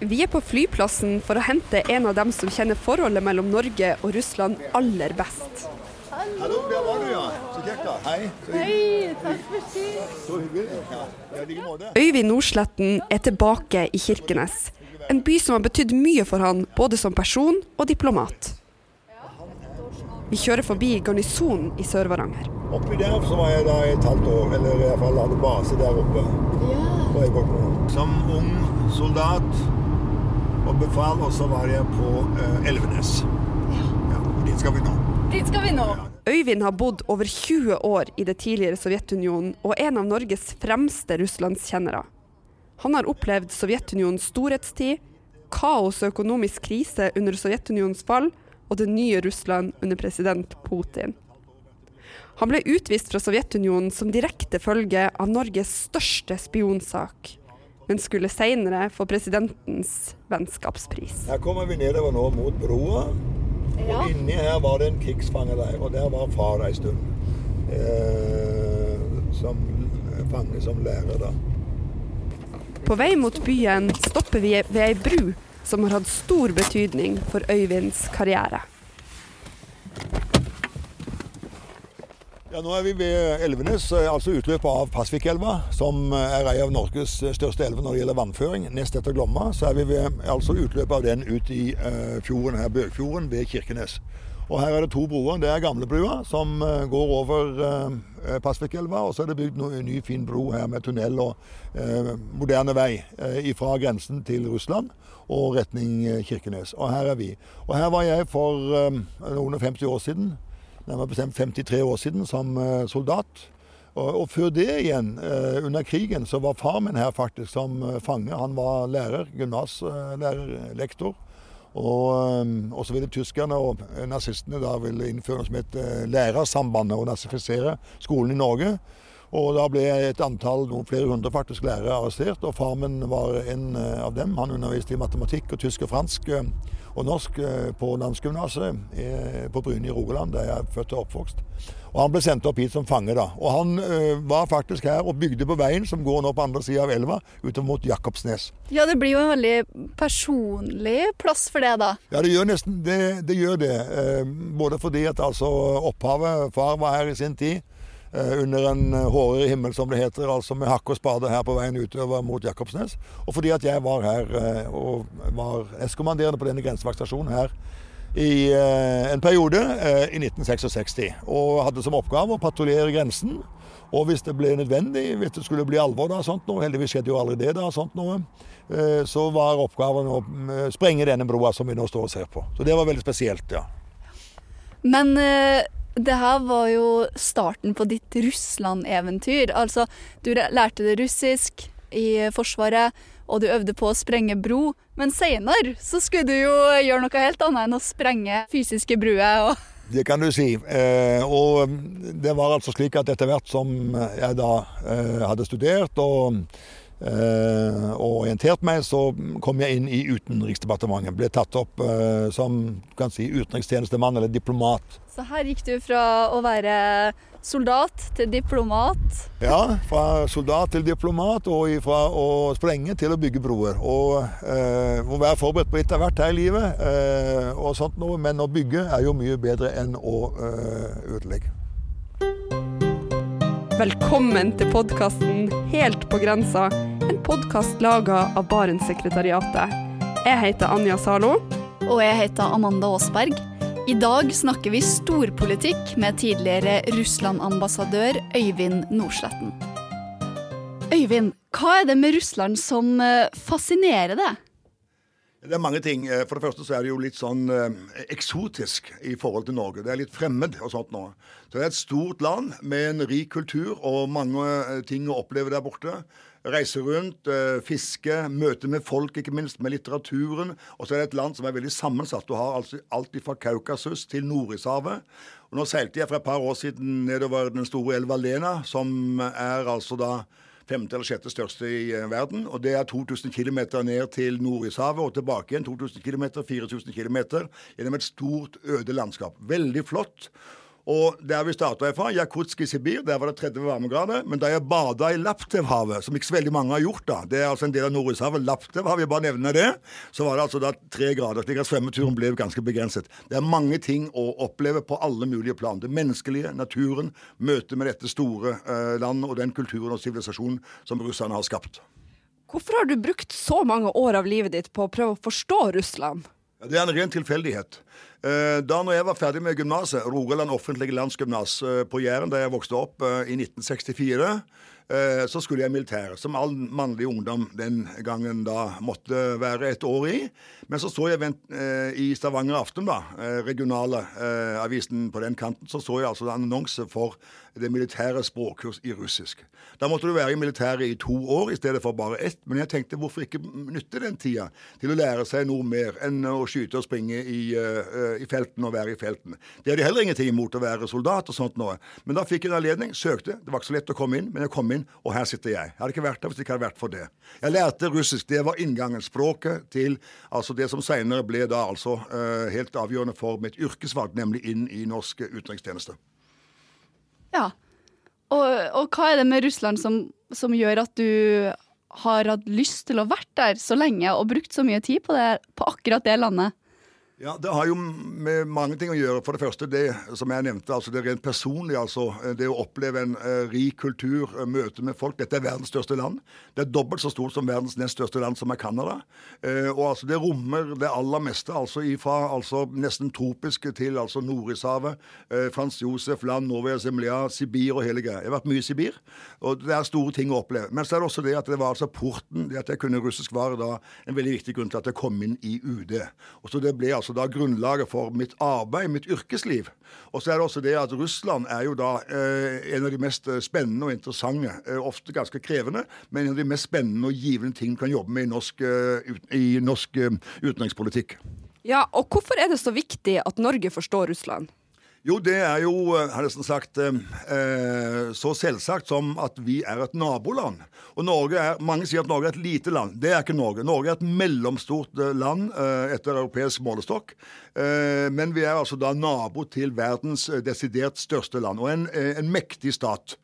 Vi er på flyplassen for å hente en av dem som kjenner forholdet mellom Norge og Russland aller best. Hallo, der var du, ja. Så kjekt, da. Hei. Hei, takk for sist. Så hyggelig. Ja, i like måte. Øyvind Nordsletten er tilbake i Kirkenes. En by som har betydd mye for han, både som person og diplomat. Vi kjører forbi garnisonen i Sør-Varanger. Oppi der så var jeg da i et halvt år, eller i hvert fall hadde base der oppe. Ja. Som ung soldat og befal, og så var jeg på eh, Elvenes. Ja, dit skal vi nå. Dit skal vi nå. Øyvind har bodd over 20 år i det tidligere Sovjetunionen og er en av Norges fremste russlandskjennere. Han har opplevd Sovjetunionens storhetstid, kaos og økonomisk krise under Sovjetunionens fall og det nye Russland under president Putin. Han ble utvist fra Sovjetunionen som direkte følge av Norges største spionsak, men skulle senere få presidentens vennskapspris. Her kommer vi nedover nå mot broa. Ja. Og inni her var det en krigsfangeleir, og der var far ei stund. Eh, som fange som lærer, da. På vei mot byen stopper vi ved ei bru som har hatt stor betydning for Øyvinds karriere. Ja, Nå er vi ved Elvenes, eh, altså utløpet av Pasvikelva, som eh, er ei av Norges største elver når det gjelder vannføring. Nest etter Glomma så er vi ved altså utløpet av den ut i eh, fjorden her, Bøgfjorden ved Kirkenes. Og Her er det to broer. Det er gamlebrua, som eh, går over eh, Pasvikelva. Og så er det bygd en ny, fin bro her med tunnel og eh, moderne vei eh, fra grensen til Russland og retning eh, Kirkenes. Og her er vi. Og her var jeg for eh, og 50 år siden nærmere bestemt 53 år siden, som eh, soldat. Og, og før det igjen, eh, under krigen, så var far min her faktisk som eh, fange. Han var lærer, gymnaslærer, lektor. Og, og så ville tyskerne og nazistene da ville innføre noe som het Lærersambandet og nazifisere skolen i Norge. Og da ble et antall, noen flere hundre faktisk, lærere arrestert, og far min var en eh, av dem. Han underviste i matematikk og tysk og fransk eh, og norsk eh, på Landsgymnaset på Bryne i Rogaland, der jeg er født og oppvokst. Og han ble sendt opp hit som fange, da. Og han ø, var faktisk her og bygde på veien som går nå på andre sida av elva, utover mot Jakobsnes. Ja, det blir jo en veldig personlig plass for det, da. Ja, det gjør nesten det. det, gjør det. Både fordi at altså opphavet Far var her i sin tid. Eh, Under en eh, hårere himmel, som det heter, altså med hakk og spade her på veien utover mot Jakobsnes. Og fordi at jeg var her eh, og var eskommanderende på denne grensevaktstasjonen her i en periode i 1966. Og hadde som oppgave å patruljere grensen. Og hvis det ble nødvendig, hvis det skulle bli alvor, da, sånt noe, heldigvis skjedde jo aldri det, da, sånt noe, så var oppgaven å sprenge denne broa som vi nå står og ser på. Så det var veldig spesielt, ja. Men det her var jo starten på ditt Russland-eventyr. Altså, du lærte det russisk i Forsvaret, og du øvde på å sprenge bro. Men seinere så skulle du jo gjøre noe helt annet enn å sprenge fysiske bruer. Og Det kan du si. Eh, og det var altså slik at etter hvert som jeg da eh, hadde studert og, og orientert meg, så kom jeg inn i Utenriksdepartementet. Ble tatt opp eh, som kan si, utenrikstjenestemann eller diplomat. så her gikk du fra å være soldat til diplomat. Ja, fra soldat til diplomat, og fra å sprenge til å bygge broer. Og eh, må være forberedt på litt av hvert her i livet, eh, og sånt noe, men å bygge er jo mye bedre enn å eh, ødelegge. Velkommen til podkasten Helt på grensa, en podkast laga av Barentssekretariatet. Jeg heter Anja Zalo. Og jeg heter Amanda Aasberg. I dag snakker vi storpolitikk med tidligere Russland-ambassadør Øyvind Nordsletten. Øyvind, hva er det med Russland som eh, fascinerer deg? Det er mange ting. Eh, For det første så er det jo litt sånn eh, eksotisk i forhold til Norge. Det er litt fremmed og sånt nå. Så det er et stort land med en rik kultur og mange eh, ting å oppleve der borte. Reise rundt, fiske, møte med folk, ikke minst, med litteraturen. Og så er det et land som er veldig sammensatt. Du har altså alt fra Kaukasus til Nordishavet. Nå seilte jeg for et par år siden nedover den store elva Lena, som er altså da femte eller sjette største i eh, verden. Og det er 2000 km ned til Nordishavet og tilbake igjen. 2000 km, 4000 km gjennom et stort, øde landskap. Veldig flott. Og der vi starta fra, Jakutsk i Sibir, der var det 30 varmegrader. Men da jeg bada i Laptevhavet, som ikke så veldig mange har gjort, da, det er altså en del av Nordishavet, Laptevhavet, jeg bare nevner det, så var det altså da tre grader. slik at svømmeturen ble ganske begrenset. Det er mange ting å oppleve på alle mulige plan. Det menneskelige, naturen, møtet med dette store eh, landet og den kulturen og sivilisasjonen som russerne har skapt. Hvorfor har du brukt så mange år av livet ditt på å prøve å forstå Russland? Det er en ren tilfeldighet. Eh, da når jeg var ferdig med gymnaset, Rogaland offentlige landsgymnas eh, på Jæren, da jeg vokste opp eh, i 1964, så skulle jeg i militæret, som all mannlig ungdom den gangen da måtte være et år i. Men så så jeg i Stavanger Aften, da, regionale avisen på den kanten, så så jeg altså en annonse for det militære språkkurs i russisk. Da måtte du være i militæret i to år i stedet for bare ett. Men jeg tenkte hvorfor ikke nytte den tida til å lære seg noe mer enn å skyte og springe i, uh, i felten og være i felten. Det hadde heller ingenting imot å være soldat og sånt noe. Men da fikk jeg en anledning, søkte. Det var ikke så lett å komme inn, men jeg kom inn, og her sitter jeg. Jeg hadde ikke vært der hvis det ikke hadde vært for det. Jeg lærte russisk. Det var inngangen. Språket til altså det som seinere ble da altså uh, helt avgjørende for mitt yrkesvalg, nemlig inn i norsk utenrikstjeneste. Ja. Og, og, hva er det med Russland som, som, gjør at du har hatt lyst til å vært der så lenge og brukt så mye tid på, det, på akkurat det landet? Ja, Det har jo med mange ting å gjøre. For det første det som jeg nevnte, altså det rent personlige. altså Det å oppleve en uh, rik kultur, uh, møte med folk. Dette er verdens største land. Det er dobbelt så stort som verdens nest største land, som er Canada. Uh, og altså det rommer det aller meste. altså ifra altså, nesten tropiske til altså Nordishavet, Frans Josef land, Novaya Zemlya, Sibir og hele greia. Jeg har vært mye i Sibir, og det er store ting å oppleve. Men så er det også det at det var altså porten, det at jeg kunne russisk, var da en veldig viktig grunn til at jeg kom inn i UD. Og så det ble altså altså da grunnlaget for mitt arbeid, mitt yrkesliv. Og så er det også det at Russland er jo da eh, en av de mest eh, spennende og interessante, eh, ofte ganske krevende, men en av de mest spennende og givende ting du kan jobbe med i norsk, uh, i norsk uh, utenrikspolitikk. Ja, og hvorfor er det så viktig at Norge forstår Russland? Jo, det er jo, eh, har nesten sagt, eh, så selvsagt som at vi er et naboland. Og Norge er, Mange sier at Norge er et lite land. Det er ikke Norge. Norge er et mellomstort eh, land eh, etter europeisk målestokk. Eh, men vi er altså da nabo til verdens eh, desidert største land, og en, en mektig stat.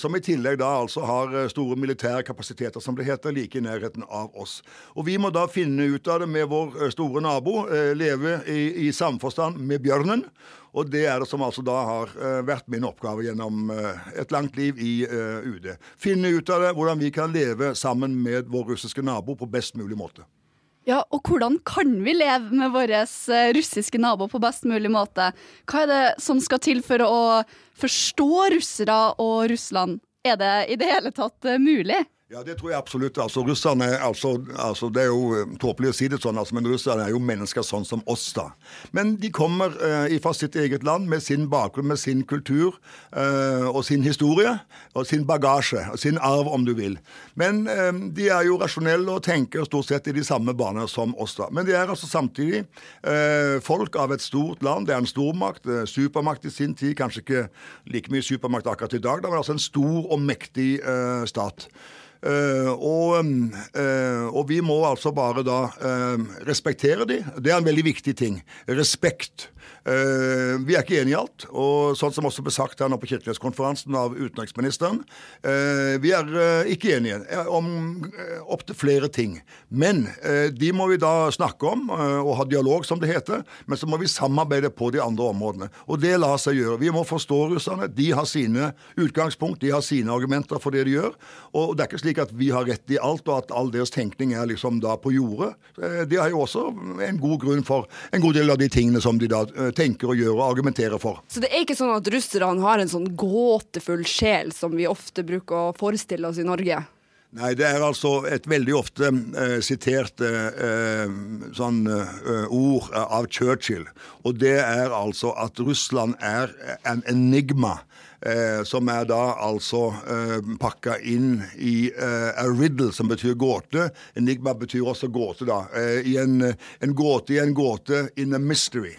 Som i tillegg da altså har store militære kapasiteter, som det heter, like i nærheten av oss. Og vi må da finne ut av det med vår store nabo, leve i, i samforstand med bjørnen. Og det er det som altså da har vært min oppgave gjennom et langt liv i UD. Finne ut av det, hvordan vi kan leve sammen med vår russiske nabo på best mulig måte. Ja, og hvordan kan vi leve med vår russiske nabo på best mulig måte? Hva er det som skal til for å forstå russere og Russland? Er det i det hele tatt mulig? Ja, det tror jeg absolutt. Altså, russerne, altså, altså, Det er jo eh, tåpelig å si det sånn, altså, men russerne er jo mennesker sånn som oss, da. Men de kommer eh, fra sitt eget land med sin bakgrunn, med sin kultur eh, og sin historie. Og sin bagasje, og sin arv, om du vil. Men eh, de er jo rasjonelle og tenker stort sett i de samme baner som oss, da. Men de er altså samtidig eh, folk av et stort land. Det er en stormakt, eh, supermakt i sin tid. Kanskje ikke like mye supermakt akkurat i dag, da, men altså en stor og mektig stat. Uh, og, uh, og, vi må altså bare da uh, respektere de. Det er en veldig viktig ting. Respekt. Uh, vi er ikke enige i alt. Og sånn som også ble sagt her nå på Kirkelighetskonferansen av utenriksministeren, vi er ikke enige om opptil flere ting. Men de må vi da snakke om og ha dialog, som det heter. Men så må vi samarbeide på de andre områdene. Og det lar seg gjøre. Vi må forstå russerne. De har sine utgangspunkt, de har sine argumenter for det de gjør. Og det er ikke slik at vi har rett i alt, og at all deres tenkning er liksom da på jordet. De har jo også en god grunn for en god del av de tingene som de da tenker og gjør og argumenterer for. Så det er ikke sånn at russerne har en sånn gåtefull sjel som vi ofte bruker å forestille oss i Norge? Nei, det er altså et veldig ofte eh, sitert eh, sånn eh, ord av Churchill. Og det er altså at Russland er en enigma. Eh, som er da altså eh, pakka inn i eh, a riddle, som betyr gåte. Enigma betyr også gåte, da. I en, en gåte i en gåte in a mystery.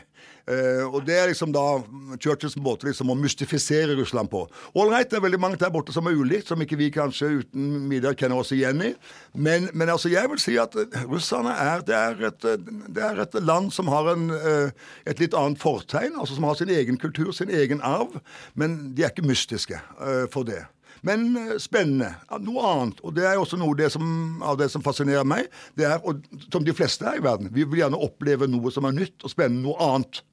Eh, og Det er liksom da Churchills måte liksom å mystifisere Russland på. Ålreit, det er veldig mange der borte som er ulikt, som ikke vi kanskje uten middag kjenner oss igjen i. Men, men altså, jeg vil si at eh, russerne er det, er et, det er et land som har en, eh, et litt annet fortegn, altså som har sin egen kultur, sin egen arv. Men de er ikke mystiske for det. Men spennende. Noe annet. Og det er også noe det som, av det som fascinerer meg. Det er, og, som de fleste her i verden. Vi vil gjerne oppleve noe som er nytt og spennende. Noe annet.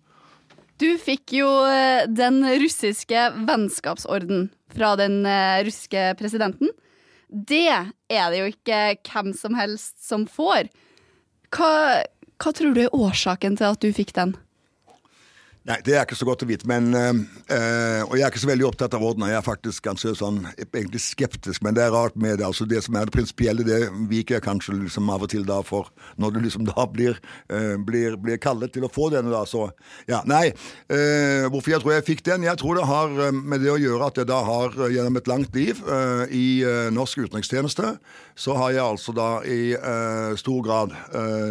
Du fikk jo eh, den russiske vennskapsorden fra den eh, russiske presidenten. Det er det jo ikke hvem som helst som får. Hva, hva tror du er årsaken til at du fikk den? Nei, det er ikke så godt å vite. Men, øh, og jeg er ikke så veldig opptatt av orden. Jeg er faktisk ganske sånn, egentlig skeptisk, men det er rart med det. altså Det som er det prinsipielle, det viker jeg kanskje liksom av og til da for når du liksom da blir, øh, blir, blir kallet til å få denne, da. Så ja, nei. Øh, hvorfor jeg tror jeg fikk den? Jeg tror det har med det å gjøre at jeg da har gjennom et langt liv i norsk utenrikstjeneste, så har jeg altså da i stor grad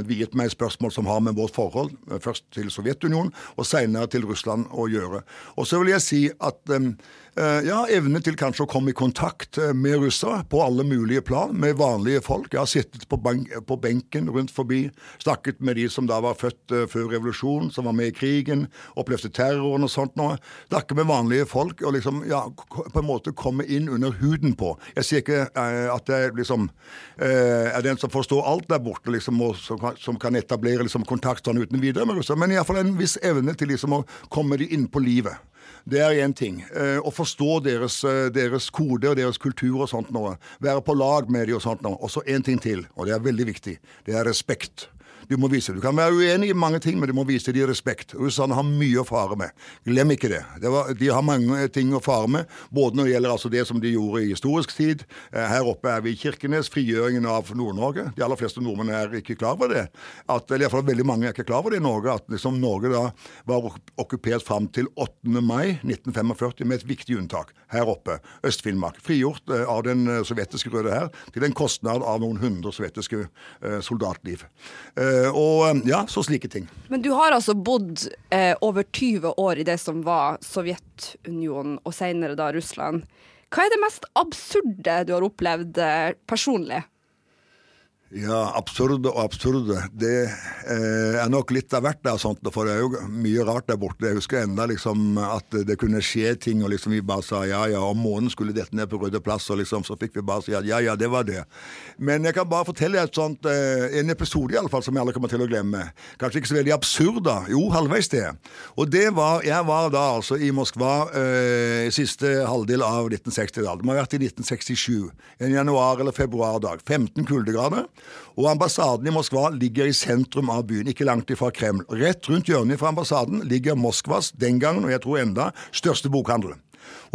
viet meg spørsmål som har med vårt forhold, først til Sovjetunionen og senere til Russland å gjøre. Og så vil jeg si at um, Eh, ja, evne til kanskje å komme i kontakt eh, med russere på alle mulige plan, med vanlige folk. Jeg har sittet på, på benken rundt forbi, snakket med de som da var født uh, før revolusjonen, som var med i krigen, opplevde terroren og sånt noe. Snakke med vanlige folk og liksom, ja, på en måte komme inn under huden på. Jeg sier ikke eh, at jeg liksom eh, er den som forstår alt der borte, liksom, og som som kan etablere liksom, kontakt sånn uten videre med russere, men iallfall en viss evne til liksom, å komme de inn på livet. Det er én ting. Eh, å forstå deres, eh, deres, kode og deres kultur og sånt noe. Være på lag med dem og sånt noe. Og så én ting til, og det er veldig viktig. Det er respekt. Du må vise, du kan være uenig i mange ting, men du må vise dem respekt. Russerne har mye å fare med. Glem ikke det. det var, de har mange ting å fare med, både når det gjelder altså det som de gjorde i historisk tid. Eh, her oppe er vi i Kirkenes, frigjøringen av Nord-Norge. De aller fleste nordmenn er ikke klar over det. At, eller iallfall veldig mange er ikke klar over det i Norge. At liksom Norge da var okkupert fram til 8. mai 1945, med et viktig unntak. Her oppe, Øst-Finnmark. Frigjort eh, av den eh, sovjetiske Røde Hær til en kostnad av noen hundre sovjetiske soldatliv. Eh, og eh, ja, så slike ting. Men du har altså bodd eh, over 20 år i det som var Sovjetunionen, og senere da Russland. Hva er det mest absurde du har opplevd eh, personlig? Ja, absurde og absurde. Det eh, er nok litt av hvert der, sånt, for det er jo mye rart der borte. Jeg husker enda liksom at det kunne skje ting, og liksom vi bare sa ja ja, om månen skulle dette ned på Røde plass, og liksom så fikk vi bare si at ja ja, det var det. Men jeg kan bare fortelle et sånt, eh, en episode i alle fall, som jeg alle kommer til å glemme. Kanskje ikke så veldig absurd, da. Jo, halvveis det. Og det var Jeg var da altså i Moskva eh, siste halvdel av 1960-tallet. Det må ha vært i 1967. En januar- eller februardag. 15 kuldegrader. Og ambassaden i Moskva ligger i sentrum av byen, ikke langt ifra Kreml. Rett rundt hjørnet fra ambassaden ligger Moskvas, den gangen, og jeg tror enda, største bokhandel.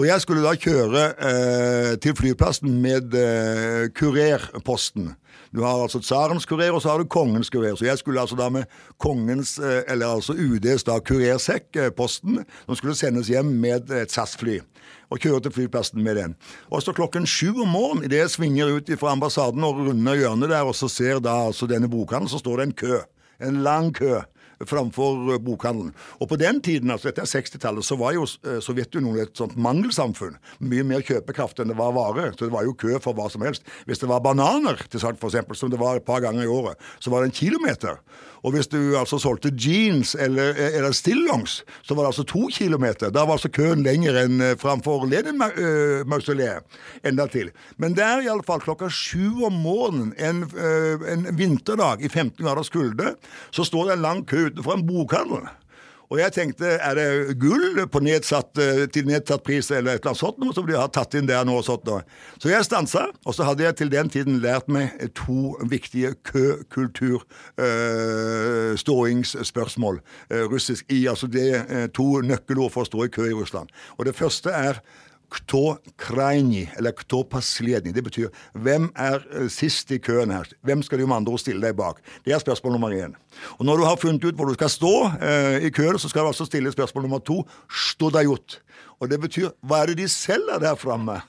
Og jeg skulle da kjøre eh, til flyplassen med eh, kurerposten. Du har altså tsarens kurer, og så har du kongens kurer. Så jeg skulle altså da med kongens, eh, eller altså UDs da kurersekk, eh, posten, som skulle sendes hjem med et SAS-fly og kjøre til flyplassen med den. Og så klokken sju om morgenen, idet jeg svinger ut fra ambassaden og runder hjørnet der, og så ser da altså denne bokhandelen, så står det en kø. En lang kø framfor eh, bokhandelen. Og på den tiden, altså dette er 60-tallet, så var jo eh, Sovjetunionen et sånt mangelsamfunn. Mye mer kjøpekraft enn det var vare. Så det var jo kø for hva som helst. Hvis det var bananer til salg, f.eks., som det var et par ganger i året, så var det en kilometer. Og hvis du altså solgte jeans eller, eller stillongs, så var det altså to kilometer. Da var altså køen lenger enn eh, framfor Lenin-mausoleet. Enda til. Men der, er iallfall klokka sju om morgenen en, en vinterdag i 15 graders kulde, så står det en lang kø utenfor en bokhandel. Og jeg tenkte, er det gull nedsatt, eh, til nedsatt pris eller et eller annet sånt noe som de har tatt inn der nå og sånt noe. Så jeg stansa, og så hadde jeg til den tiden lært meg to viktige kø-kultur-ståingsspørsmål. Uh, russisk i, altså det er to nøkkelord for å stå i kø i Russland. Og det første er Kto krajni, eller kto pasledni. Det betyr hvem er eh, sist i køen her? Hvem skal du med andre stille deg bak? Det er spørsmål nummer én. Og når du har funnet ut hvor du skal stå eh, i køen, så skal du altså stille spørsmål nummer to. Stodajut. Og det betyr hva er det de selger der framme?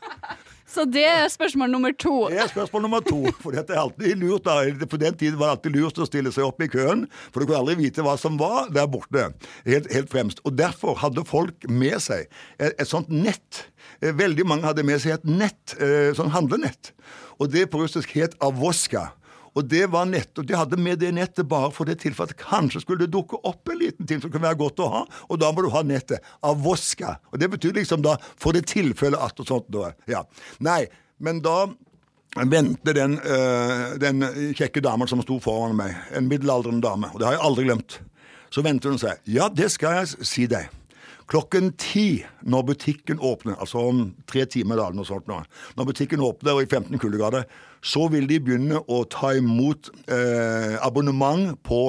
Så det er spørsmål nummer to. Det er spørsmål nummer to. For dette er alltid lurt da. På den tiden var det alltid lurt å stille seg opp i køen, for du kunne aldri vite hva som var der borte. Helt, helt fremst. Og derfor hadde folk med seg et, et sånt nett. Eh, veldig mange hadde med seg et nett, eh, sånn handlenett. Og det på russisk het avoska. Og det var nett, og de hadde med det nettet bare for det tilfellet at kanskje skulle det dukke opp en liten ting som kunne være godt å ha, og da må du ha nettet av voska. Og det betyr liksom da for det tilfellet at og sånt. Da. Ja. Nei, men da vendte den, øh, den kjekke damen som sto foran meg, en middelaldrende dame, og det har jeg aldri glemt, så vendte hun seg. Ja, det skal jeg si deg. Klokken ti, når butikken åpner, altså om tre timer, da, noe sånt nå, når butikken åpner og i 15 kuldegrader, så vil de begynne å ta imot eh, abonnement på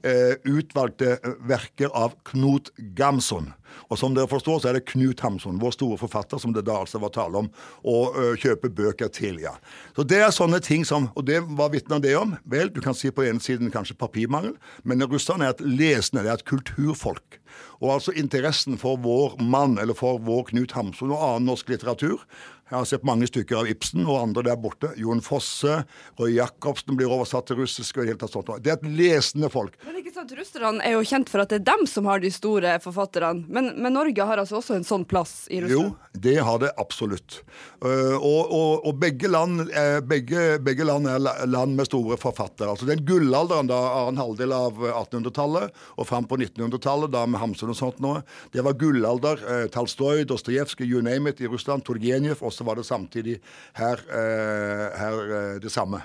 eh, utvalgte verker av Knut Gamson. Og som dere forstår, så er det Knut Hamsun, vår store forfatter, som det da altså var tale om å uh, kjøpe bøker til. ja. Så det er sånne ting som Og det, hva vitner det om? Vel, du kan si på ene siden kanskje papirmangel, men russerne er et lesende, det er et kulturfolk. Og altså interessen for vår mann, eller for vår Knut Hamsun og annen norsk litteratur, jeg har sett mange stykker av Ibsen og andre der borte. Jon Fosse, Roy Jacobsen blir oversatt til russisk. og helt sånt. Det er et lesende folk. Men ikke sant, Russerne er jo kjent for at det er dem som har de store forfatterne. Men, men Norge har altså også en sånn plass i Russland? Jo, det har det absolutt. Uh, og, og, og begge, land er, begge, begge, land er land med store forfattere. Altså Den gullalderen da, annen en halvdel av 1800-tallet og fram på 1900-tallet, da med Hamsun og sånt nå, det var gullalder. Uh, Talstoy, Dostojevskij, you name it i Russland. Turgenev så var det samtidig her, eh, her eh, det samme.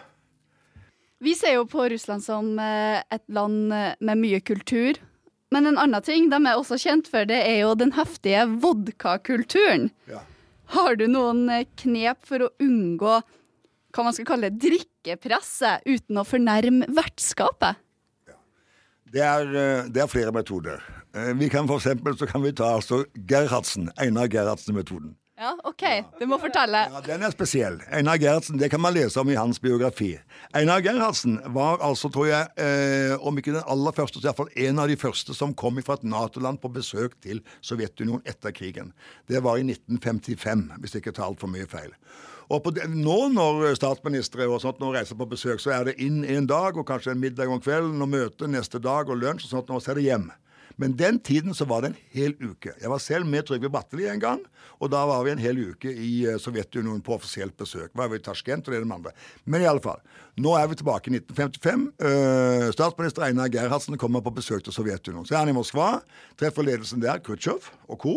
Vi ser jo på Russland som eh, et land med mye kultur. Men en annen ting de er også kjent for, det er jo den heftige vodkakulturen. Ja. Har du noen knep for å unngå hva man skal kalle drikkepresset uten å fornærme vertskapet? Ja. Det, er, det, er, flere metoder. Vi kan for eksempel, så kan vi ta altså Gerhardsen, Einar Gerhardsen-metoden. Ja, OK. Du må fortelle. Ja, Den er spesiell. Einar Gerhardsen, det kan man lese om i hans biografi. Einar Gerhardsen var altså, tror jeg, eh, om ikke den aller første, så iallfall en av de første som kom fra et Nato-land på besøk til Sovjetunionen etter krigen. Det var i 1955, hvis jeg ikke tar altfor mye feil. Og det, nå når statsministre og sånt nå reiser på besøk, så er det inn en dag og kanskje en middag om kvelden og møte neste dag og lunsj og sånt, og så er det hjem. Men den tiden så var det en hel uke. Jeg var selv med Trygve Bratteli en gang, og da var vi en hel uke i eh, Sovjetunionen på offisielt besøk. Var vi i Tasjkent og det med andre. Men i alle fall. Nå er vi tilbake i 1955. Uh, statsminister Einar Gerhardsen kommer på besøk til Sovjetunionen. Så er han i Moskva, treffer ledelsen der, Khrusjtsjov og co.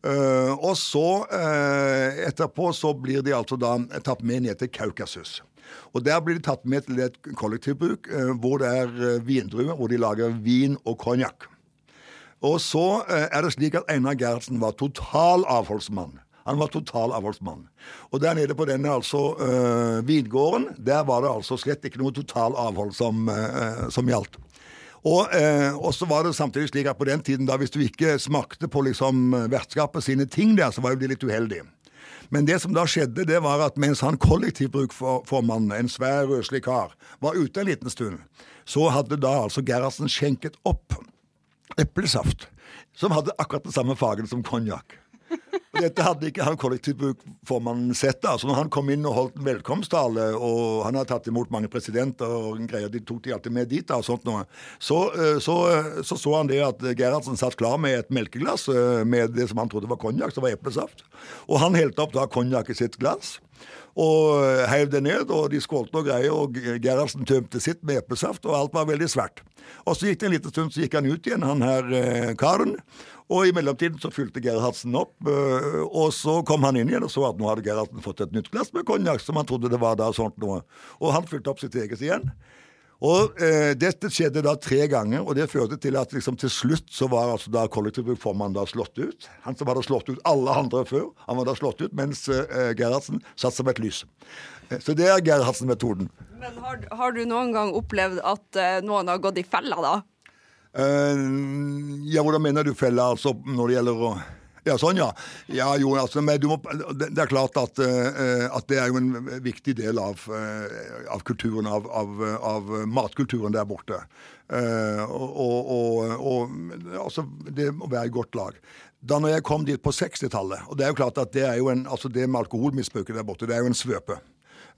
Uh, og så, uh, etterpå, så blir de altså da tatt med ned til Kaukasus. Og Der blir de tatt med til et kollektivbruk uh, hvor det er vindruer, hvor de lager vin og konjakk. Og så eh, er det slik at Einar Gerhardsen var total avholdsmann. Han var total avholdsmann. Og der nede på denne altså øh, vingården, der var det altså slett ikke noe total avhold som, øh, som gjaldt. Og, øh, så var det samtidig slik at på den tiden, da hvis du ikke smakte på liksom vertskapet sine ting der, så var jo de litt uheldig. Men det som da skjedde, det var at mens han kollektivbrukformannen, en svær, røslig kar, var ute en liten stund, så hadde da altså Gerhardsen skjenket opp eplesaft, som hadde akkurat den samme fargen som konjakk. Dette hadde ikke han kollektivformannen sett. altså Når han kom inn og holdt en velkomsttale, og han hadde tatt imot mange presidenter, og en greie, de tok de alltid med dit, da, og sånt noe, så, eh, så, eh, så, så han det at Gerhardsen satt klar med et melkeglass eh, med det som han trodde var konjakk, som var eplesaft. Og han helte opp da konjakk i sitt glass og heiv det ned, og de skålte og greier, og Gerhardsen tømte sitt med eplesaft, og alt var veldig svært. Og så gikk det en liten stund, så gikk han ut igjen, han her eh, karen. Og i mellomtiden så fylte Gerhardsen opp, eh, og så kom han inn igjen og så at nå hadde Gerhardsen fått et nytt glass med konjakk, som han trodde det var da og sånt noe. Og han fylte opp sitt eget igjen. Og eh, Dette skjedde da tre ganger, og det førte til at liksom, til slutt så var altså da kollektivbrukformannen da slått ut. Han som hadde slått ut alle andre før, han var da slått ut, mens eh, Gerhardsen satt som et lys. Eh, så det er Gerhardsen-metoden. Men har, har, du noen gang opplevd at eh, noen har gått i fella, da? Uh, ja, hvordan mener du fella, altså når det gjelder å Ja, sånn, ja. ja jo, altså, men må, det, er klart at, uh, at, det er jo en viktig del av, uh, av kulturen, av, av, av, matkulturen der borte. Uh, og, og, og altså, det må være i godt lag. Da når jeg kom dit på 60-tallet, og det er jo klart at det er jo en, altså det med alkoholmisbruket der borte, det er jo en svøpe.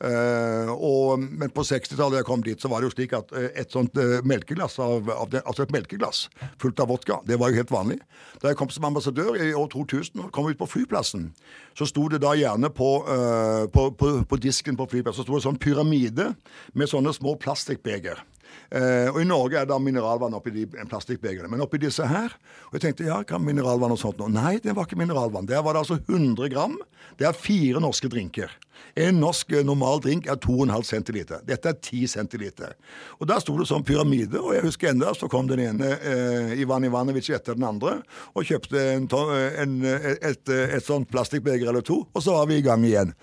Uh, og, men på 60-tallet jeg kom dit, så var det jo slik at uh, et sånt uh, melkeglass av, av det, altså et melkeglass fullt av vodka, det var jo helt vanlig. Da jeg kom som ambassadør i år 2000 og kom ut på flyplassen, så sto det da gjerne på, på, på, på disken på flyplassen så sto det sånn pyramide med sånne små plastikkbeger. Eh, og I Norge er det mineralvann oppi de plastikkbegerne. Men oppi disse her Og jeg tenkte ja, hva mineralvann og sånt nå? Nei, det var ikke mineralvann. Der var det altså 100 gram. Det er fire norske drinker. En norsk eh, normal drink er 2,5 centiliter. Dette er 10 centiliter. Og Der sto det sånn pyramide, og jeg husker enda så kom den ene eh, Ivan Ivanovic etter den andre og kjøpte en, en, et, et, et sånt plastikkbeger eller to, og så var vi i gang igjen.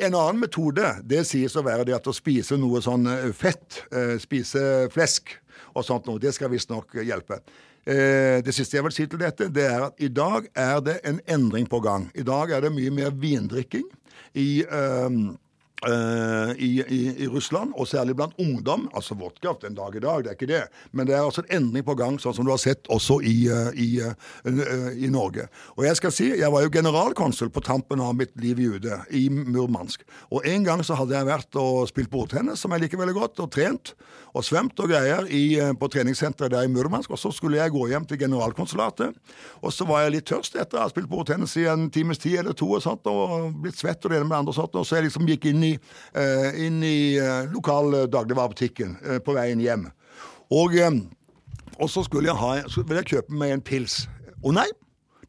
En annen metode det sies å være det at å spise noe sånn eh, fett, eh, spise flesk og sånt noe, det skal visstnok hjelpe. Eh, det siste jeg vil si til dette, det er at i dag er det en endring på gang. I dag er det mye mer vindrikking i Uh, i, i, i, Russland, og særlig blant ungdom. Altså vodka den dag i dag, det er ikke det. Men det er altså en endring på gang, sånn som du har sett også i, uh, uh, i Norge. Og jeg skal si, jeg var jo generalkonsul på tampen av mitt liv i UD, i Murmansk. Og en gang så hadde jeg vært og spilt bordtennis, som jeg liker veldig godt, og trent og svømt og greier på treningssenteret der i Murmansk. Og så skulle jeg gå hjem til generalkonsulatet, og så var jeg litt tørst etter å ha spilt bordtennis i en times tid eller to og sånt, og blitt svett og det ene med det andre og sånt, og så jeg liksom gikk inn i Eh, inn i uh, lokal dagligvarebutikken uh, på veien hjem. Og, og så skulle jeg, ha, så ville jeg kjøpe meg en pils. Å nei,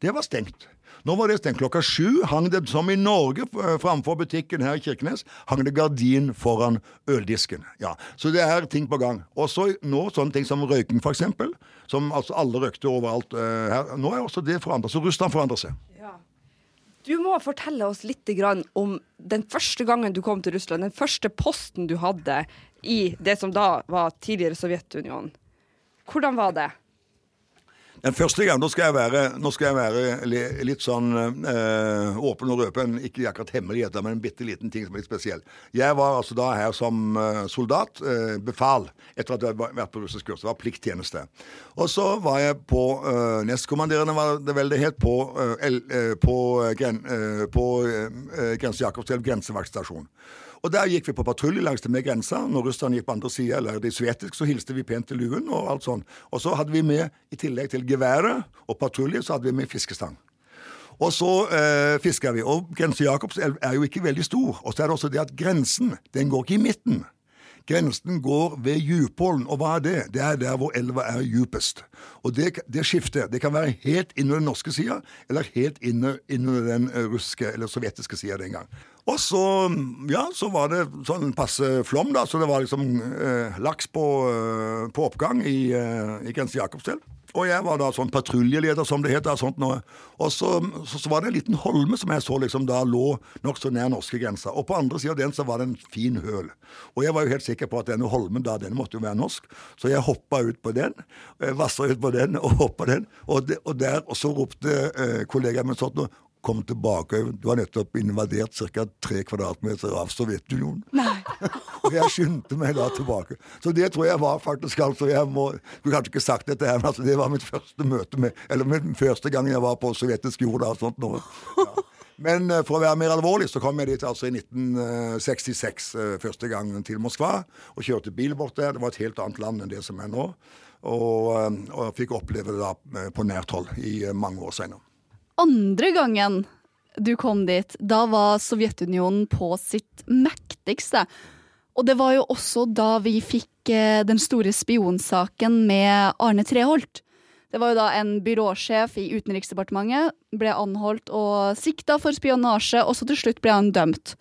det var stengt. Nå var det stengt klokka sju. Hang det, som i Norge framfor butikken her i Kirkenes, hang det gardin foran øldisken. Ja, Så det er ting på gang. Og så nå sånne ting som røyking, f.eks. Som altså alle røykte overalt uh, her. Nå er også det forandret. Så Russland forandrer seg. Du må fortelle oss litt om den første gangen du kom til Russland. Den første posten du hadde i det som da var tidligere Sovjetunionen. Hvordan var det? Den første gang, Nå skal jeg være, skal jeg være litt sånn øh, åpen og røpen, ikke akkurat hemmeligheter, men en bitte liten ting som er litt spesiell. Jeg var altså da her som øh, soldat, øh, befal, etter at jeg hadde vært på russisk kurs. Det var plikttjeneste. Og så var jeg på øh, nestkommanderende, var det vel det het, på, øh, på, gren, på Grense Jakobselv grensevaktstasjon. Og Der gikk vi på patrulje langs med grensa. Når russerne gikk på andre sida, eller de svetiske, så hilste vi pent til luen og alt sånn. Og så hadde vi med, i tillegg til geværet og patrulje, så hadde vi med fiskestang. Og så eh, fisker vi. Og Grense Jakobselv er jo ikke veldig stor. Og så er det også det at grensen, den går ikke i midten. Grensen går ved djupålen, og hva er det? Det er der hvor elva er djupest. Og det, det skifter. det kan være helt innunder den norske sida, eller helt innunder den eh, russiske eller sovjetiske sida den gang. Og så, ja, så var det sånn passe flom, da, så det var liksom eh, laks på, eh, på, oppgang i, eh, i Grense Jakobselv. Og jeg var da sånn patruljeleder, som det heter. sånt noe. Og så, så, så, var det en liten holme som jeg så liksom da lå nokså nær norskegrensa. Og på andre sida av den så var det en fin høl. Og jeg var jo helt sikker på at denne holmen da, den måtte jo være norsk. Så jeg hoppa ut på den, vassa ut på den og hoppa den. Og, de, og der, og så ropte eh, kollegaen min sånn noe kom tilbake. Du har nettopp invadert ca. tre kvadratmeter av Sovjetunionen. og jeg skyndte meg da tilbake. Så det tror jeg var faktisk altså Jeg må, skulle kanskje ikke sagt dette her, men altså, det var mitt første møte med Eller min første gang jeg var på sovjetisk jord. Da, sånt noe. Ja. Men uh, for å være mer alvorlig, så kom jeg dit altså i 1966 uh, første gangen til Moskva. Og kjørte bil bort der. Det var et helt annet land enn det som er nå. Og, og fikk oppleve det da på nært hold i mange år senere andre gangen du kom dit, da var Sovjetunionen på sitt mektigste. Og det var jo også da vi fikk eh, den store spionsaken med Arne Treholt. Det var jo da en byråsjef i Utenriksdepartementet ble anholdt og sikta for spionasje, og så til slutt ble han dømt.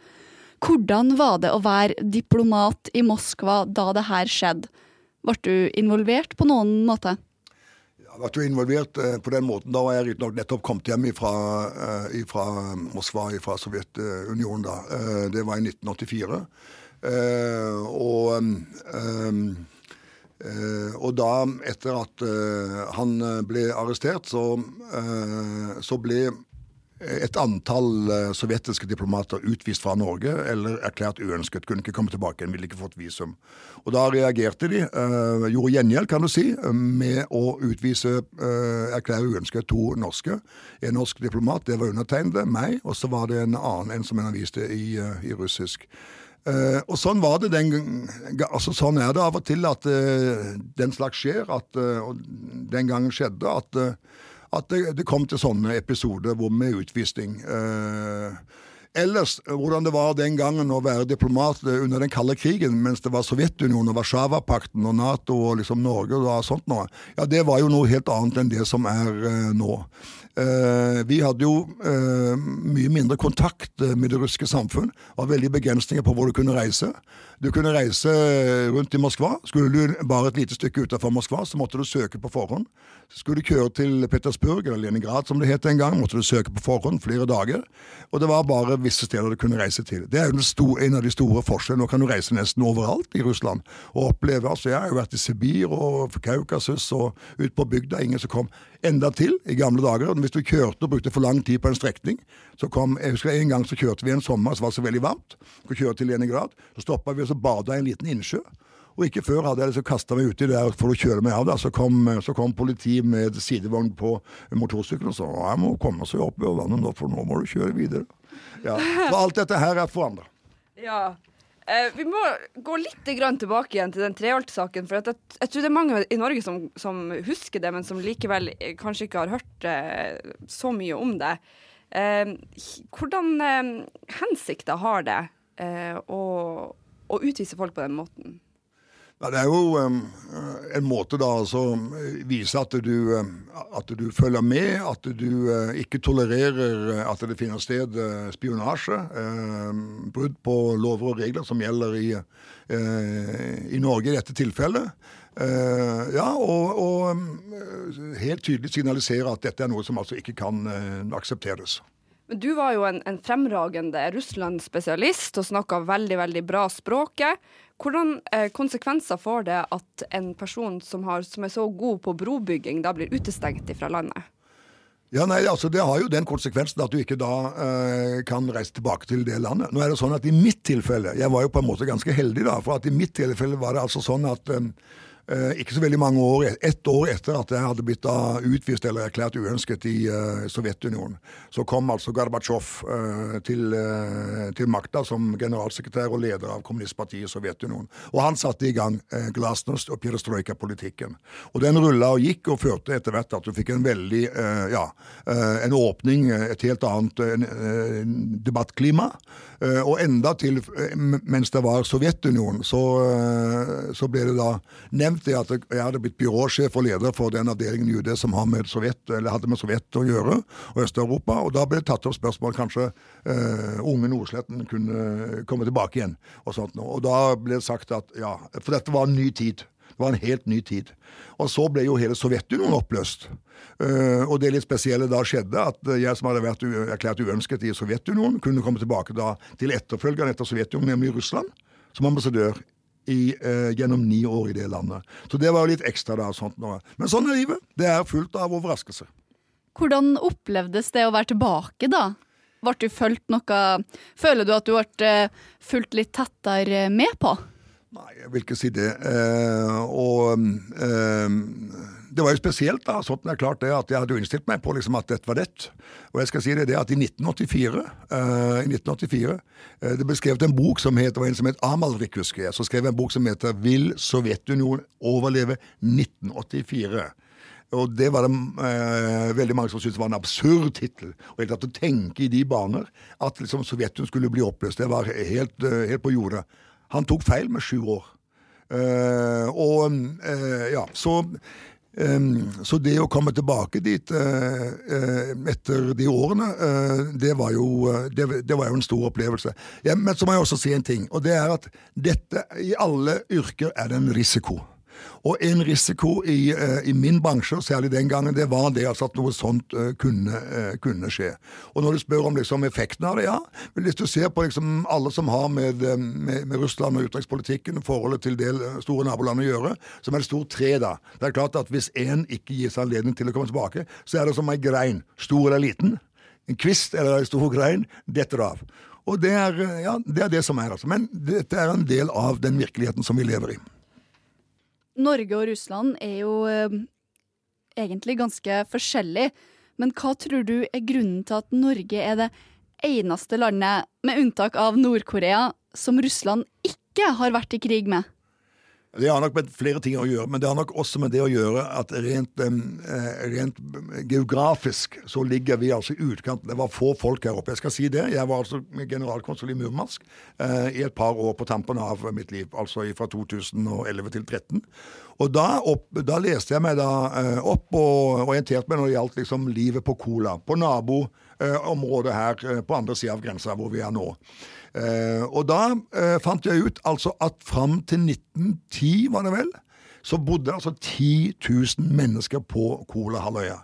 Hvordan var det å være diplomat i Moskva da det her skjedde? Ble du involvert på noen måte? Jeg ble involvert eh, på den måten. Da var jeg riktignok nettopp kommet hjem fra eh, Moskva, fra Sovjetunionen. da. Eh, det var i 1984. Og og da, etter at han ble arrestert, så, så ble et antall sovjetiske diplomater utvist fra Norge eller erklært uønsket. Kunne ikke komme tilbake igjen, ville ikke fått visum. Og Da reagerte de, gjorde gjengjeld, kan du si, med å utvise, erklære uønsket to norske. En norsk diplomat, det var undertegnede, meg, og så var det en annen en som en viste i, i russisk. Uh, og sånn var det den altså Sånn er det av og til at uh, den slags skjer. At, uh, den gangen skjedde at, at det, det, kom til sånne episoder med utvisning. ellers, hvordan det var den gangen å være diplomat under den kalde krigen, mens det var Sovjetunionen og Warszawapakten og Nato og liksom Norge og sånt noe, ja, det var jo noe helt annet enn det som er nå. Uh, vi hadde jo uh, mye mindre kontakt eh, med det russiske samfunn. Var veldig begrensninger på hvor du kunne reise. Du kunne reise rundt i Moskva. Skulle du bare et lite stykke utenfor Moskva, så måtte du søke på forhånd. Skulle du kjøre til Petersburg, eller Leningrad som det het en gang, måtte du søke på forhånd flere dager. Og det var bare visse steder du kunne reise til. Det er jo store, en av de store forskjellene. Nå kan du reise nesten overalt i Russland og oppleve altså Jeg har jo vært i Sibir og Kaukasus og ut på bygda. Ingen som kom enda til i gamle dager. Hvis du kjørte og brukte for lang tid på en strekning, så kom Jeg husker en gang så kjørte vi en sommer som var så veldig varmt. Vi kjørte til Leningrad. Så stoppa vi og så bada i en liten innsjø. Og ikke før hadde jeg liksom kasta meg uti der for å kjøle meg av. Da. Så kom, så kom politiet med sidevogn på motorsykkelen og sa jeg må komme seg opp over vannet nå, for nå må du kjøre videre. Ja. Så alt dette her er forandra. Ja. Eh, vi må gå litt tilbake igjen til den Treholt-saken. For jeg, jeg, tror det er mange i Norge som, som, husker det, men som likevel kanskje ikke har hørt eh, så mye om det. Eh, hvordan eh, hensikter har det eh, å, å utvise folk på den måten? Ja, det er jo um, en måte da altså vise at du, at du følger med, at du uh, ikke tolererer at det finner sted uh, spionasje. Uh, brudd på lover og regler som gjelder i, i Norge i dette tilfellet. ja, og, og helt tydelig signalisere at dette er noe som altså ikke kan aksepteres. Men du var jo en, en fremragende Russland-spesialist og snakka veldig, veldig bra språket. Hvordan eh, konsekvenser får det at en person som, har, som, er så god på brobygging, da blir utestengt fra landet? Ja, nei, altså Det har jo den konsekvensen at du ikke da eh, kan reise tilbake til det landet. Nå er det sånn at I mitt tilfelle, jeg var jo på en måte ganske heldig, da, for at i mitt tilfelle var det altså sånn at eh, ikke så veldig mange år, ett år etter at jeg hadde blitt utvist eller erklært uønsket i uh, Sovjetunionen, så kom altså Gorbatsjov uh, til, til, makta som generalsekretær og leder av kommunistpartiet i Sovjetunionen. Og han satte i gang glasnost og perestrojka-politikken. Og den rulla og gikk og førte etter hvert at du fikk en veldig ja, en åpning, et helt annet debattklima. og enda til, mens det var Sovjetunionen, så, så ble det da nevnt nevnt det at jeg hadde blitt byråsjef og leder for den avdelingen i UD som med Sovjet, hadde med Sovjet å gjøre, og Øst-Europa. Og da ble det tatt opp spørsmål kanskje uh, unge Nordsletten kunne komme tilbake igjen. Og sånt noe. Og da ble det sagt at ja, for dette var en ny tid. Det var en helt ny tid. Og så ble jo hele Sovjetunionen oppløst. Uh, og det litt spesielle da skjedde, at jeg som hadde vært erklært uønsket i Sovjetunionen, kunne komme tilbake da til etterfølgeren etter Sovjetunionen, nemlig Russland, som ambassadør i, eh, gjennom ni år i det landet. Så det var jo litt ekstra da. Sånt nå. Men sånn er livet. Det er fullt av overraskelser. Hvordan opplevdes det å være tilbake, da? Ble du fulgt noe Føler du at du ble eh, fulgt litt tettere med på? Nei, jeg vil ikke si det. Eh, og eh, det var jo spesielt, da. Sånn er klart det, at jeg hadde innstilt meg på liksom, at dette var det. Og jeg skal si det, det at i 1984, uh, i 1984 uh, Det ble skrevet en bok som het, det var en som het Amalrik, husker jeg. som skrev en bok som heter 'Vil Sovjetunionen overleve 1984'? Og det var det eh, veldig mange som syntes var en absurd tittel. Og helt at å tenke i de baner at liksom Sovjetunionen skulle bli oppløst, det var helt, uh, helt på jordet. Han tok feil med sju år. Eh, og eh, ja, så så det å komme tilbake dit uh, etter de årene, det var, jo, det, det, var jo en stor opplevelse. Ja, men så må jeg også si en ting, og det er at dette i alle yrker er det en risiko. Og en risiko i, uh, i, min bransje, særlig den gangen, det var det altså at noe sånt uh, kunne, kunne, skje. Og når du spør om liksom, effekten av det, ja. Men hvis du ser på liksom, alle som har med, med, med Russland og utenrikspolitikken, forholdet til det store nabolandet å gjøre, som er det stort tre, da. Det er klart at hvis én ikke gis anledning til å komme tilbake, så er det som ei grein, stor eller liten. En kvist eller ei stor grein detter av. Og det er, ja, det er det som er, altså. Men dette er en del av den virkeligheten som vi lever i. Norge og Russland er jo eh, egentlig ganske forskjellige. Men hva tror du er grunnen til at Norge er det eneste landet, med unntak av Nord-Korea, som Russland ikke har vært i krig med? Det har nok med flere ting å gjøre, men det har nok også med det å gjøre at rent, eh, rent geografisk så ligger vi altså i utkanten. Det var få folk her oppe. Jeg skal si det. Jeg var altså generalkonsul i Murmansk eh, i et par år på tampen av mitt liv, altså fra 2011 til 2013. Og da, opp, da, leste jeg meg da eh, opp og orienterte meg når det gjaldt liksom livet på Kola, på naboområdet her eh, på andre sida av grensa hvor vi er nå. Eh, og da eh, fant jeg ut altså at fram til 1910, var det vel, så bodde altså 10 000 mennesker på Kolahalvøya.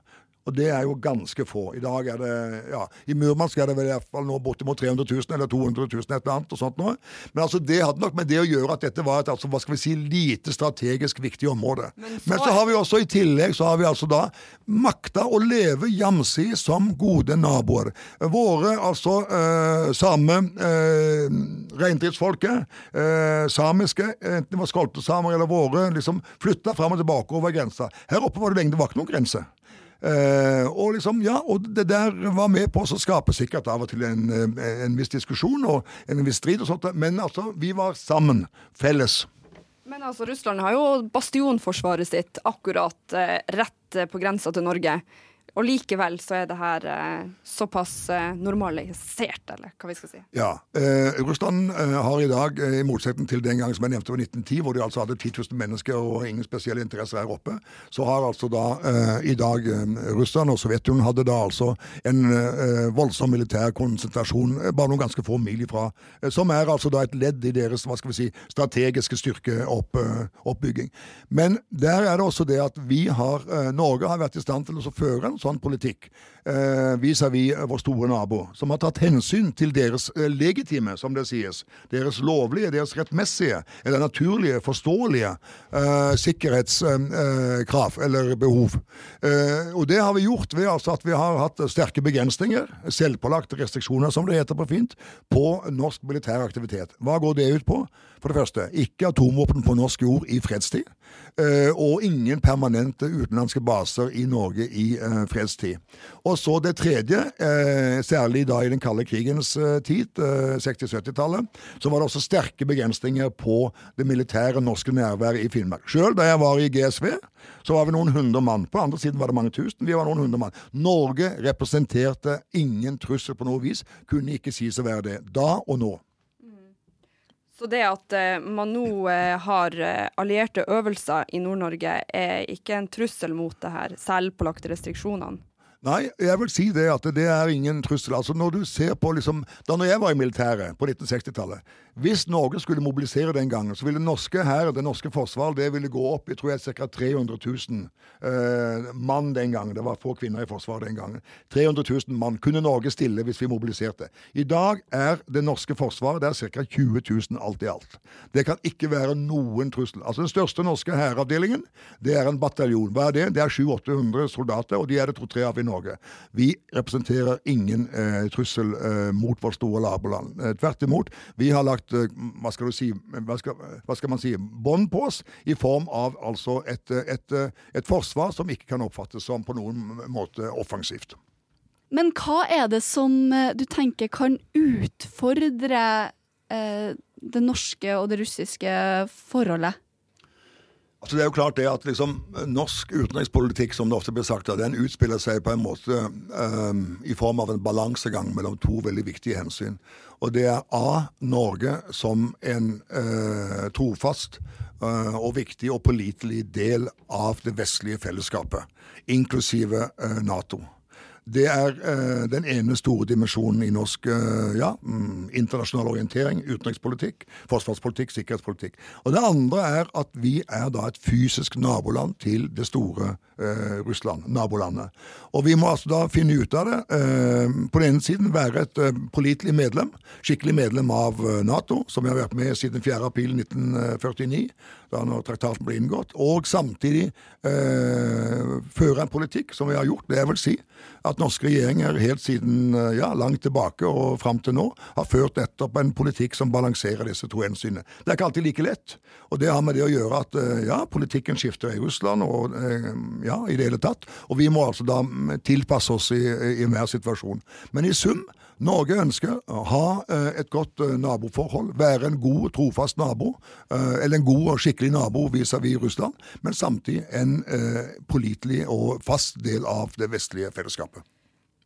Og det er jo ganske få. I dag er det ja, I Murmansk er det vel i hvert fall nå bortimot 300 000 eller 200 000 et eller annet. og sånt nå. Men altså det hadde nok med det å gjøre at dette var et altså, hva skal vi si, lite strategisk viktig område. Men så, Men så har vi også i tillegg så har vi altså da makta å leve jamsi som gode naboer. Våre altså øh, samme øh, reindriftsfolket, øh, samiske, enten det var skoltesamer eller våre, liksom flytta fram og tilbake over grensa. Her oppe var det lenge det var ikke noen grense. Uh, og liksom, ja, og det der var med på å skape sikkert av og til en, eh, en viss diskusjon og en viss strid og sånt, men altså, vi var sammen, felles. Men altså, Russland har jo bastionforsvaret sitt akkurat eh, rett på grensa til Norge. Og likevel så er det her eh, såpass eh, normalisert, eller hva vi skal si. Ja. Eh, Russland eh, har i dag, eh, i motsetning til den gang som jeg nevnte var 1910, hvor de altså hadde 10 000 mennesker og ingen spesielle interesser her oppe, så har altså da eh, i dag Russland og Sovjetunionen hadde da altså en voldsom militær konsentrasjon bare noen ganske få mil ifra, som er altså da et ledd i deres hva skal vi si, strategiske styrkeoppbygging. Men der er det også det at vi har, Norge har vært i stand til å føre en sånn politikk eh, vis-à-vis -vis vår store nabo, som har tatt hensyn til deres eh, legitime, som det sies, deres lovlige, deres rettmessige eller naturlige, forståelige eh, sikkerhetskrav eh, eller behov. Eh, og det har vi gjort ved altså at vi har hatt sterke begrensninger, selvpålagte restriksjoner, som det heter på fint, på norsk militær aktivitet. Hva går det ut på? For det første, ikke atomvåpen på norsk jord i fredstid. Eh, og ingen permanente utenlandske baser i Norge i eh, fredstid. Og så det tredje, eh, særlig da i den kalde krigens tid, 60-70-tallet, så var det også sterke begrensninger på det militære norske nærværet i Finnmark. Sjøl da jeg var i GSV, så var vi noen hundre mann. På andre siden var det mange tusen. Vi var noen hundre mann. Norge representerte ingen trussel på noe vis. Kunne ikke sies å være det. Da og nå. Så det at uh, man nå uh, har uh, allierte øvelser i Nord-Norge, er ikke en trussel mot det her selvpålagte restriksjonene? Nei, jeg vil si det at det er ingen trussel. Altså når du ser på liksom, Da jeg var i militæret på 1960-tallet Hvis Norge skulle mobilisere den gangen, så ville norske her, det norske forsvaret det ville gå opp i tror jeg, ca. 300 000 eh, mann den gangen. Det var få kvinner i Forsvaret den gangen. 300 000 mann kunne Norge stille hvis vi mobiliserte. I dag er det norske forsvaret det er ca. 20 000 alt i alt. Det kan ikke være noen trussel. Altså Den største norske hæravdelingen det er en bataljon. Hva er det? Det er 700-800 soldater, og de er det to-tre av i Norge. Vi representerer ingen eh, trussel eh, mot vårt store naboland. Eh, tvert imot. Vi har lagt eh, hva skal du si, hva skal, hva skal man si, bånd på oss i form av altså et, et, et forsvar som ikke kan oppfattes som på noen måte offensivt. Men hva er det som eh, du tenker kan utfordre eh, det norske og det russiske forholdet? Altså det er jo klart det at liksom, Norsk utenrikspolitikk som det ofte blir sagt, den utspiller seg på en måte eh, i form av en balansegang mellom to veldig viktige hensyn. Og Det er A. Norge som en eh, trofast eh, og viktig og pålitelig del av det vestlige fellesskapet, inklusive eh, Nato. Det er eh, den ene store dimensjonen i norsk eh, ja, mm, internasjonal orientering, utenrikspolitikk, forsvarspolitikk, sikkerhetspolitikk. Og det andre er at vi er da et fysisk naboland til det store eh, Russland, nabolandet. Og vi må altså da finne ut av det. Eh, på den ene siden være et eh, pålitelig medlem, skikkelig medlem av eh, Nato, som vi har vært med siden 4. april 1949 da når traktaten ble inngått, og samtidig eh, føre en politikk som vi har gjort. Det jeg vil si at norske regjeringer helt siden eh, ja, langt tilbake og fram til nå har ført nettopp en politikk som balanserer disse to hensynene. Det er ikke alltid like lett, og det har med det å gjøre at eh, ja, politikken skifter i Russland og eh, ja, i det hele tatt, og vi må altså da tilpasse oss i, i enhver situasjon. Men i sum Norge ønsker å ha eh, et godt eh, naboforhold, være en god, trofast nabo, eh, eller en god og skikkelig nabo vis-à-vis Russland, men samtidig en pålitelig og fast del av det vestlige fellesskapet.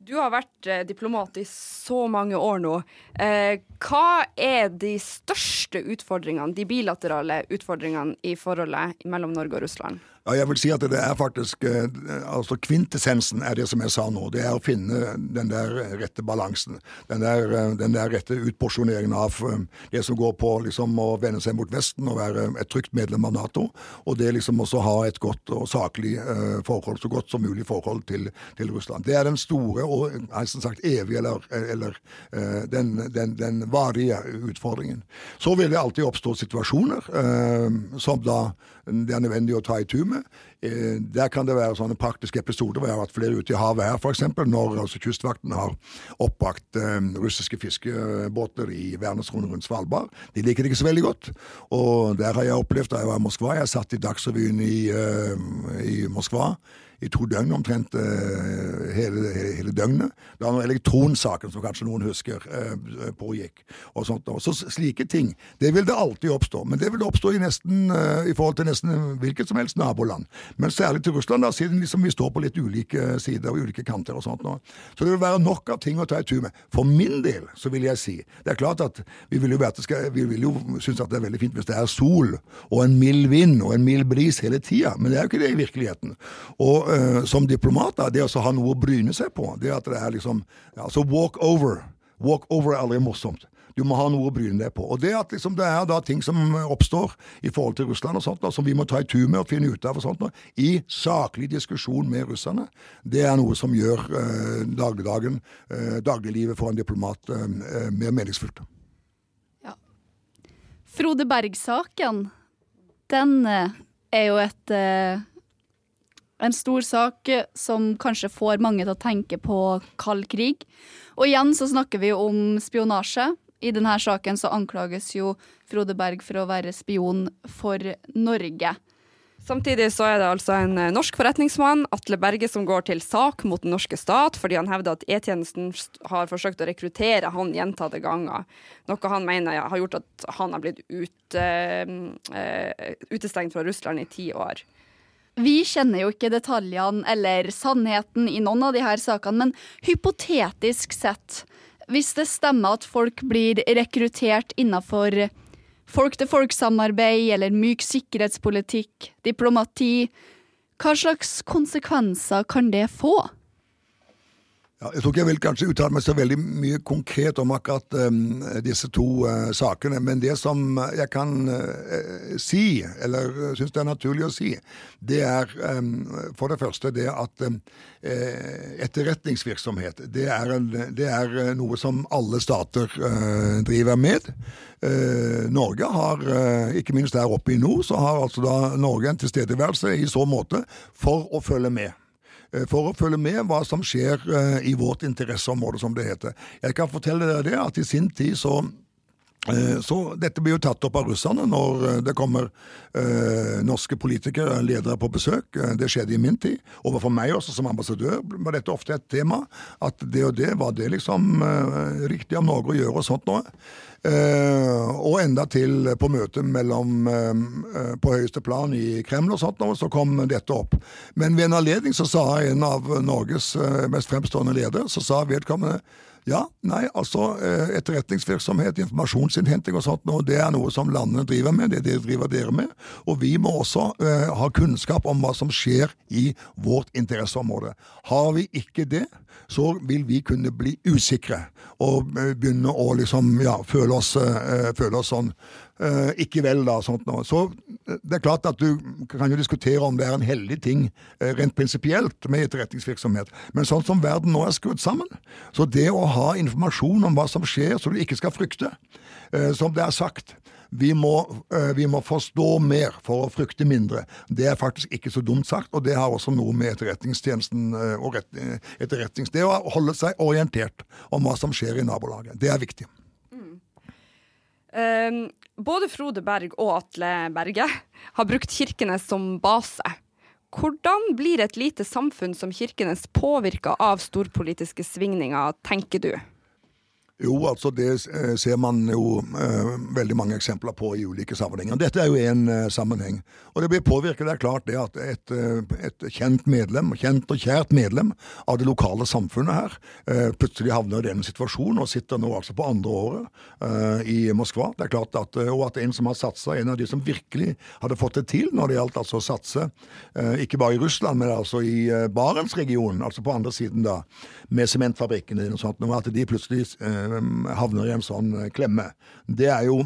Du har vært diplomat i så mange år nå. hva er de største utfordringene, de bilaterale utfordringene i forholdet mellom Norge og Russland? Ja, jeg vil si at det er faktisk eh, altså Kvintessensen er det som jeg sa nå. Det er å finne den der rette balansen. Den der, eh, den der rette utporsjoneringen av eh, det som går på liksom å vende seg mot Vesten og være et trygt medlem av Nato, og det liksom også ha et godt og saklig forhold, så godt som mulig forhold til, til Russland. Det er den store og som sagt evige, eller, eller den, den, den, varige utfordringen. Så vil det alltid oppstå situasjoner som da det er nødvendig å ta i tur med. Eh, der kan det være sånne praktiske episoder jeg har vært flere ute i havet her, f.eks. Når altså, Kystvakten har oppbrakt eh, russiske fiskebåter i verdensrommet rundt Svalbard. De liker det ikke så veldig godt. Og der har jeg opplevd da jeg var i Moskva. Jeg satt i Dagsrevyen i, eh, i Moskva i to døgn omtrent uh, hele, hele, hele, døgnet. Det var elektronsaken, som kanskje noen husker, uh, pågikk. og sånt. Så slike ting. Det vil det alltid oppstå. Men det vil det oppstå i, nesten, uh, i forhold til nesten hvilket som helst naboland. Men særlig til Russland, da, siden liksom vi står på litt ulike sider og ulike kanter. og sånt nå. Så det vil være nok av ting å ta i tur med. For min del så vil jeg si Det er klart at vi vil jo, vi vil jo synes at det er veldig fint hvis det er sol og en mild vind og en mild bris hele tida, men det er jo ikke det i virkeligheten. Og uh, som diplomat, da, det å ha noe å bryne seg på, det at det er liksom ja, Så walk over. Walk over er aldri morsomt. Du må ha noe å bryne deg på. Og Det at liksom, det er da ting som oppstår i forhold til Russland og sånt, da, som vi må ta i tur med og finne ut av og sånt, da, i saklig diskusjon med russerne, det er noe som gjør eh, dagligdagen, eh, dagliglivet for en diplomat eh, eh mer meningsfullt. Ja. Frode Berg-saken, den eh, er jo et eh, en stor sak som kanskje får mange til å tenke på kald krig. Og igjen så snakker vi om spionasje. I denne saken så anklages jo Frode Berg for å være spion for Norge. Samtidig så er det altså en eh, norsk forretningsmann, Atle Berge, som går til sak mot den norske stat fordi han hevder at E-tjenesten har forsøkt å rekruttere han gjentatte ganger. Noe han mener har gjort at han har blitt ut, uh, utestengt fra Russland i ti år. Vi kjenner jo ikke detaljene eller sannheten i noen av de her sakene, men hypotetisk sett, hvis det stemmer at folk blir rekruttert innafor folk-til-folk-samarbeid eller myk sikkerhetspolitikk, diplomati, hva slags konsekvenser kan det få? Ja, jeg tror ikke jeg vil kanskje uttale meg så veldig mye konkret om akkurat um, disse to uh, sakene, men det som jeg kan uh, si, eller syns det er naturlig å si, det er um, for det første det at um, etterretningsvirksomhet det er, det er, noe som alle stater uh, driver med. Norge har, ikke minst der oppe i nord, så har altså da Norge en tilstedeværelse i så måte for å følge med. Eh, for å følge med hva som skjer eh, i vårt interesseområde, som det heter. Jeg kan fortelle dere det at i sin tid så så dette blir jo tatt opp av russerne når det kommer eh, norske politikere, ledere, på besøk. Det skjedde i min tid. Overfor meg også som ambassadør var dette ofte et tema. At det og det, var det liksom eh, riktig av Norge å gjøre og sånt noe? Eh, og enda til på møtet mellom eh, på høyeste plan i Kreml og sånt, så kom dette opp. Men ved en anledning så sa en av Norges eh, mest fremstående ledere, så sa vedkommende Ja, nei, altså eh, etterretningsvirksomhet, informasjonsinnhenting og sånt, det er noe som landene driver med. Det, det driver dere med. Og vi må også uh, ha kunnskap om hva som skjer i vårt interesseområde. Har vi ikke det, så vil vi kunne bli usikre og uh, begynne å liksom, ja, føle oss, føle oss sånn ikke vel, da. sånt noe. Så det er klart at du kan jo diskutere om det er en heldig ting rent prinsipielt med etterretningsvirksomhet, men sånn som verden nå er skrudd sammen, så det å ha informasjon om hva som skjer, så du ikke skal frykte. Eh, som det er sagt, vi må, eh, vi må, forstå mer for å frykte mindre. Det er faktisk ikke så dumt sagt, og det har også noe med etterretningstjenesten eh, og etterretnings... Det å holde seg orientert om hva som skjer i nabolaget. Det er viktig. Mm. Um, både Frode Berg og Atle Berge har brukt Kirkenes som base. Hvordan blir et lite samfunn som Kirkenes påvirka av storpolitiske svingninger, tenker du? Jo, altså det eh, ser man jo eh, veldig mange eksempler på i ulike sammenhenger. Dette er jo én eh, sammenheng. Og det blir påvirket, det er klart det at et, et, kjent medlem, kjent og kjært medlem av det lokale samfunnet her, eh, plutselig havner i denne situasjonen og sitter nå altså på andre året i Moskva. Det er klart at, Og at en som har satsa, en av de som virkelig hadde fått det til når det gjaldt altså å satse, ikke bare i Russland, men altså i Barentsregionen, altså på andre siden da, med sementfabrikkene og sånt, at de plutselig havner i en sånn klemme. Det er jo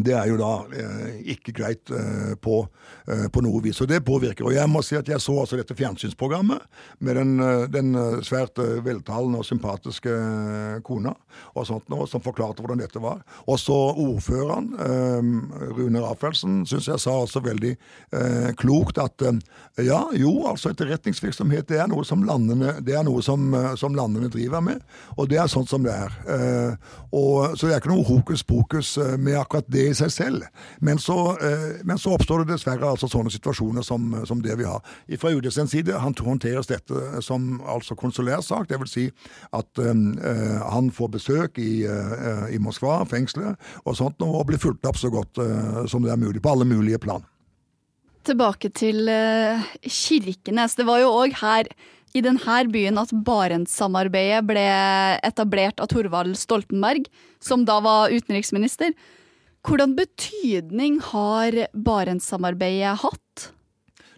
det er jo da eh, ikke greit eh, på, eh, på, noe vis. Og det påvirker. Og jeg må si at jeg så altså dette fjernsynsprogrammet med den, eh, den eh, svært veltalende og sympatiske kona og sånt noe, som forklarte hvordan dette var. Og så ordføreren, Rune Rafaelsen, syns jeg sa også veldig klokt at ja, jo, altså etterretningsvirksomhet det er noe som landene, det er noe som, som landene driver med, og det er sånn som det er. og, så det er ikke noe hokus pokus med akkurat det det i seg selv. Men så, eh, men så oppstår det dessverre altså sånne situasjoner som, som det vi har. Fra UDs side håndteres dette som altså konsulærsak, det dvs. Si at uh, han får besøk i, uh, i Moskva, fengselet, og sånt, og blir fulgt opp så godt uh, som det er mulig, på alle mulige plan. Tilbake til Kirkenes. Det var jo òg her i denne byen at Barentssamarbeidet ble etablert av Thorvald Stoltenberg, som da var utenriksminister. Hvordan betydning har Barentssamarbeidet hatt?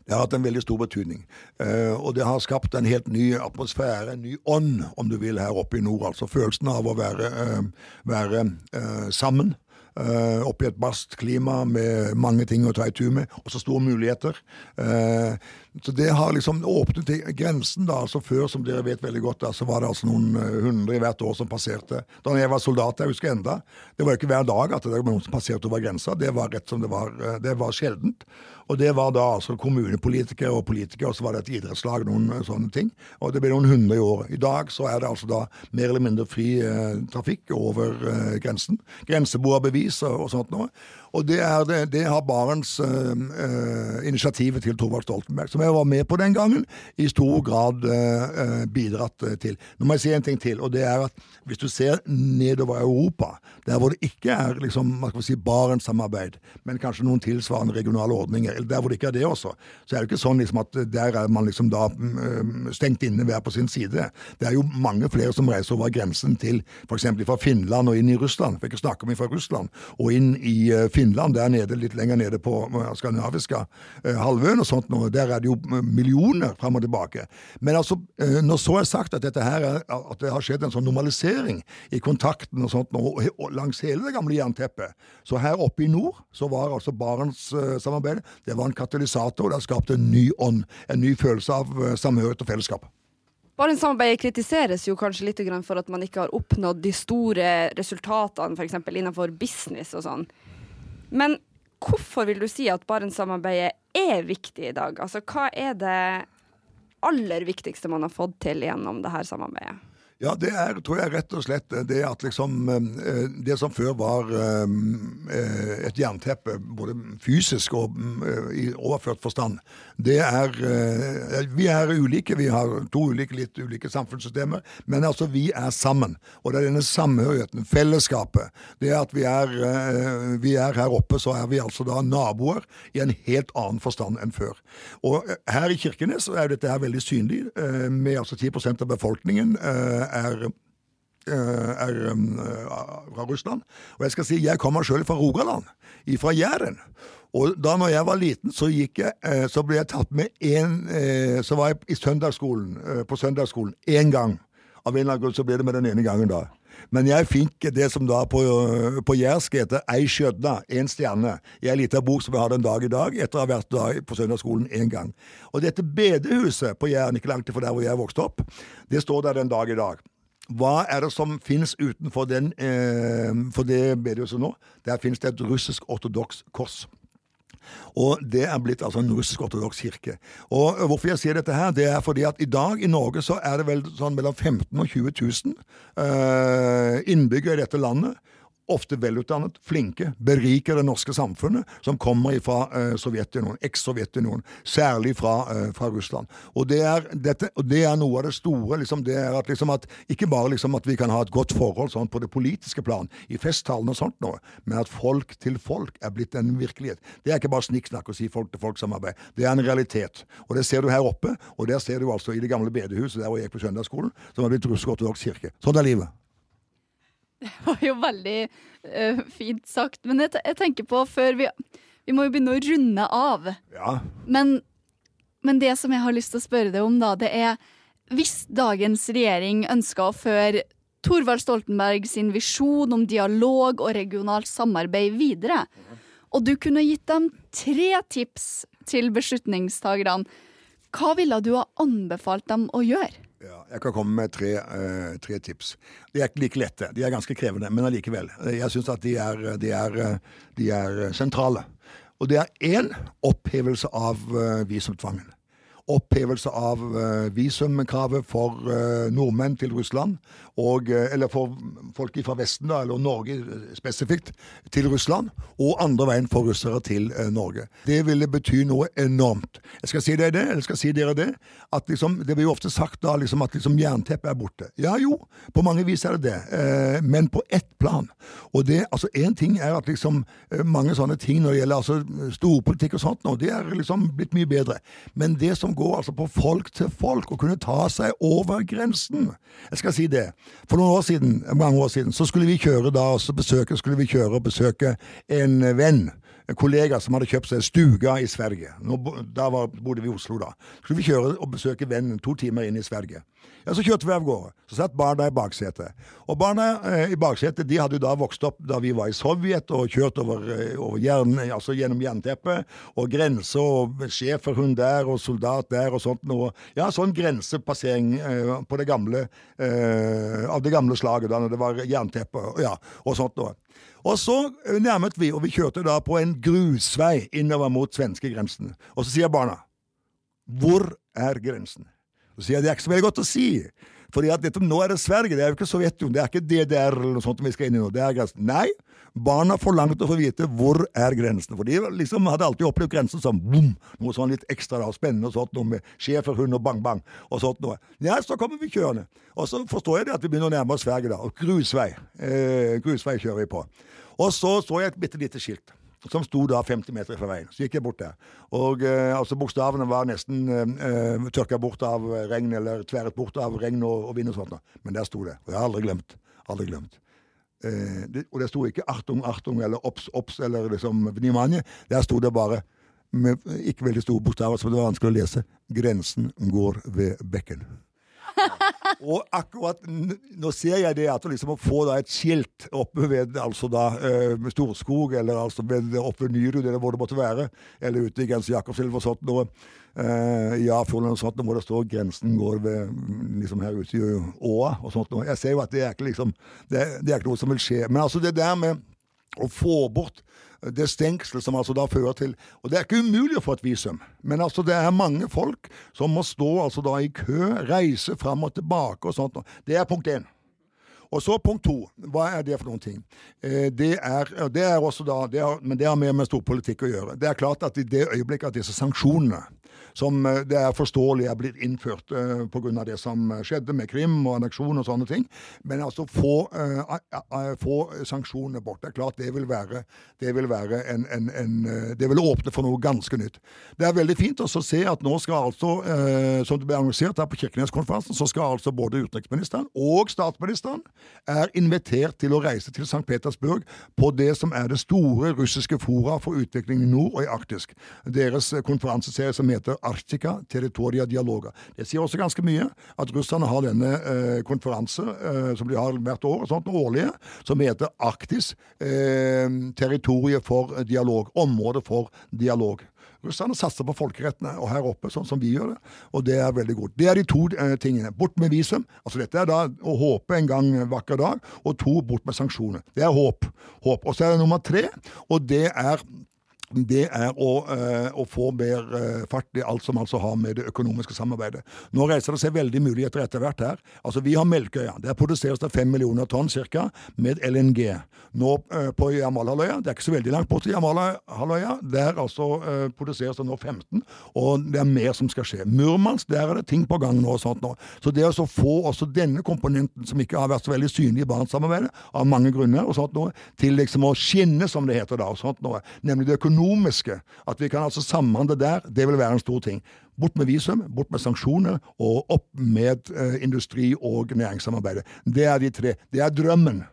Det har hatt en veldig stor betydning. Uh, og det har skapt en helt ny atmosfære, en ny ånd, om du vil, her oppe i nord. Altså følelsen av å være, uh, være uh, sammen. Uh, i et barst klima med mange ting å ta i tur med, og så store muligheter. Så det har liksom åpnet grensen, da. altså Før, som dere vet veldig godt, da, så var det altså noen eh, hundre hvert år som passerte. Da jeg var soldat, jeg husker enda, det var jo ikke hver dag at det var noen som passerte over grensa. Det var rett som det var. Eh, det var sjeldent. Og det var da altså kommunepolitikere og politikere, og så var det et idrettslag, noen eh, sånne ting. Og det ble noen hundre i år. I dag så er det altså da mer eller mindre fri eh, trafikk over eh, grensen. Grenseboerbevis og, og sånt noe. Og det, det, det har Barents eh, initiativet til Thorvald Stoltenberg, som jeg var med på den gangen, i stor grad eh, bidratt til. Nå må jeg si en ting til, og det er at hvis du ser nedover Europa, der hvor det ikke er liksom, hva skal vi si, Barentssamarbeid, men kanskje noen tilsvarende regionale ordninger, eller der hvor det ikke er det også, så er det ikke sånn liksom at der er man liksom da um, stengt inne hver på sin side. Det er jo mange flere som reiser over grensen til f.eks. fra Finland og inn i Russland, for ikke snakke om fra Russland, og inn i Finland Finland, der nede, litt lenger nede på uh, skandinaviske uh, halvøen og sånt, og der er det jo uh, millioner fram og tilbake. Men altså, når så er sagt at, dette her er, at det har skjedd en sånn normalisering i kontakten og sånt, og langs hele det gamle jernteppet, så her oppe i nord så var altså Barentssamarbeidet det var en katalysator, det har skapt en ny ånd, en ny følelse av samhørighet og fellesskap. Barentssamarbeidet kritiseres jo kanskje litt for at man ikke har oppnådd de store resultatene f.eks. innenfor business og sånn. Men hvorfor vil du si at Barentssamarbeidet er viktig i dag? Altså, hva er det aller viktigste man har fått til gjennom det her samarbeidet? Ja, det er, tror jeg rett og slett det at liksom eh, Det som før var eh, et jernteppe, både fysisk og eh, i overført forstand, det er Vi er ulike, vi har to ulike, litt ulike samfunnssystemer, men altså, vi er sammen. Og det er denne samhørigheten, fellesskapet. Det at vi er, vi er her oppe, så er vi altså da naboer i en helt annen forstand enn før. Og her i Kirkenes er dette her veldig synlig, med altså 10% av befolkningen er er fra Russland. Og jeg skal si, jeg kommer sjøl fra Rogaland, fra Jæren. Og da når jeg var liten, så, jeg, så ble jeg tatt med en Så var jeg i søndagsskolen, på søndagsskolen én gang. Av en eller annen grunn så ble det med den ene gangen da. Men jeg fikk det som da på, på jærsk heter ei skjødna, én stjerne, i ei lita bok som jeg har den dag i dag, etter å ha vært da på søndagsskolen én gang. Og dette bedehuset på Jæren, ikke langt fra der hvor jeg vokste opp, det står der den dag i dag. Hva er det som finnes utenfor den, eh, for det bedehuset nå? Der finnes det et russisk ortodoks kors. Og det er blitt altså en russisk-ortodoks kirke. Og Hvorfor jeg sier dette her, det er fordi at i dag i Norge så er det vel sånn mellom 15 og 20 000 uh, innbyggere i dette landet ofte velutdannet, flinke, beriker det norske samfunnet, som kommer fra eh, Sovjetunionen, eks-Sovjetunionen, særlig fra, eh, fra, Russland. Og det, er, dette, og det, er, noe av det store. Liksom, det er at, liksom, at Ikke bare liksom, at vi kan ha et godt forhold sånn, på det politiske plan, i festtalene og sånt noe, men at folk til folk er blitt en virkelighet. Det er ikke bare snikksnakk å si folk-til-folk-samarbeid. Det er en realitet. Og det ser du her oppe, og der ser du altså i det gamle bedehuset der hvor jeg gikk på søndagsskolen, som har blitt russisk-ortodoks kirke. Sånn er livet. Det var jo veldig uh, fint sagt. Men jeg, jeg, tenker på før vi Vi må jo begynne å runde av. Ja. Men, men, det som jeg har lyst til å spørre deg om, da, det er hvis dagens regjering ønsker å føre Thorvald Stoltenberg sin visjon om dialog og regionalt samarbeid videre, og du kunne gitt dem tre tips til beslutningstagerne, hva ville du ha anbefalt dem å gjøre? Ja, jeg kan komme med tre, uh, tre, tips. De er ikke like lette. De er ganske krevende, men allikevel. Jeg syns at de er, de, er, de er, sentrale. Og det er én opphevelse av visumtvangen opphevelse av uh, visumkravet for uh, nordmenn til Russland, og, uh, eller for folk fra Vesten, da, eller Norge spesifikt, til Russland, og andre veien for russere til Norge. Det ville bety noe enormt. Jeg skal si dere det, eller skal si dere det, at liksom, det blir jo ofte sagt da liksom, at liksom jernteppet er borte. Ja jo, på mange vis er det det, men på ett plan. Og det, altså Én ting er at liksom mange sånne ting når det gjelder altså storpolitikk og sånt, nå, det er liksom blitt mye bedre. Men det som går altså på folk til folk og kunne ta seg over grensen. Jeg skal si det. For noen år siden, mange år siden så skulle vi kjøre da, og besøke, skulle vi kjøre og besøke en venn en kollega som hadde kjøpt seg en stuga i Sverige. Nå, da var, bodde vi i Oslo da. Så skulle vi kjøre og besøke vennen to timer inn i Sverige. Ja, Så kjørte vi av gårde. Så satt barna i baksetet. Og barna eh, i baksetet de hadde jo da vokst opp da vi var i Sovjet og kjørt over, eh, over jern, altså gjennom jernteppet og grense og schæferhund der og soldat der og sånt noe. Ja, sånn grensepassering eh, på det gamle, eh, av det gamle slaget da når det var jernteppe ja, og sånt noe. Og så eh, nærmet vi, og vi kjørte da på en grusvei innover mot svenskegrensen. Og så sier barna Hvor er grensen? Så sier jeg det er ikke så veldig godt å si. Fordi at dette, nå er det Sverige, det er jo ikke Sovjetunionen, det er ikke DDR eller noe sånt vi skal inn i nå. Det er grensen. Nei, barna forlangte å få vite hvor er grensen. For de liksom hadde alltid opplevd grensen som boom, noe sånn litt ekstra da, spennende og sånt noe med schæferhund og bang-bang og sånt noe. Ja, så kommer vi kjørende. Og så forstår jeg det at vi begynner å nærme oss Sverige, da. Og grusvei. Eh, grusvei kjører vi på. Og så så jeg et bitte lite skilt som sto da 50 meter fra veien. Så gikk jeg bort der. Og eh, altså Bokstavene var nesten eh, tørka bort av regn, eller tværet bort av regn og, og vind og sånt. Men der sto det. Og jeg har aldri glemt. Aldri glemt. Eh, det, og det sto ikke 'Artung, Artung' eller 'Ops, Ops' eller liksom 'Vnimanje'. Der sto det bare med ikke veldig store bokstaver, så det var vanskelig å lese 'Grensen går ved bekken'. Og akkurat nå ser jeg det at liksom å få da et skilt oppe ved altså da eh, Storskog, eller altså ved, oppe ved Nyrud, eller hvor det måtte være, eller ute i Grense Jakobselv og sånt noe, eh, i Afjorden sånt, hvor det står 'grensen går ved liksom her ute i åa' og sånt noe. Jeg ser jo at det er ikke liksom det, det er ikke noe som vil skje. Men altså det der med å få bort det stengsel som altså da fører til Og det er ikke umulig å få et visum, men altså det er mange folk som må stå altså da i kø, reise fram og tilbake og sånt. Det er punkt én. Og så punkt to. Hva er det for noen ting? Eh, det, er, det er, også da, det har, Men det har mer med storpolitikk å gjøre. Det er klart at i det øyeblikket at disse sanksjonene som eh, det er forståelig er blitt innført uh, pga. det som skjedde med Krim og anneksjon og sånne ting. Men altså få, uh, få sanksjonene bort. Det er klart det vil være, det vil være en, en, en, Det vil åpne for noe ganske nytt. Det er veldig fint å se at nå skal altså, uh, som det ble annonsert her på Kirkeneskonferansen, så skal altså både utenriksministeren og statsministeren er invitert til å reise til St. Petersburg på det som er det store russiske fora for utvikling i nord og i Arktisk. Deres konferanseserie som heter Arctica Territoria Dialoga. Det sier også ganske mye at russerne har denne eh, konferanse eh, som de har hvert år, sånt, årlige, som heter Arktis eh, territoriet for dialog. Område for dialog. Russerne satser på folkerettene og her oppe, sånn som vi gjør det. Og det er veldig godt. Det er de to eh, tingene. Bort med visum. Altså dette er da å håpe en gang vakker dag. Og to, bort med sanksjoner. Det er håp. håp. Og så er det nummer tre, og det er det er å, uh, å få mer uh, fart i alt som altså har med det økonomiske samarbeidet. Nå reiser det seg veldig muligheter etter hvert her. Altså Vi har Melkøya. Der produseres det fem millioner tonn ca. med LNG. Nå uh, på Jamalhalvøya, det er ikke så veldig langt bort til der altså produseres det nå 15, og det er mer som skal skje. Murmansk, der er det ting på gang nå. og sånt nå. Så det å få også denne komponenten, som ikke har vært så veldig synlig i Barentssamarbeidet, av mange grunner, og sånt nå, til liksom å skinne, som det heter da, og sånt nå, nemlig det økonomiske økonomiske. At vi kan altså samhandle der, det vil være en stor ting. Bort med visum, bort med sanksjoner, og opp med eh, industri- og næringssamarbeidet. Det er de tre. Det er drømmen.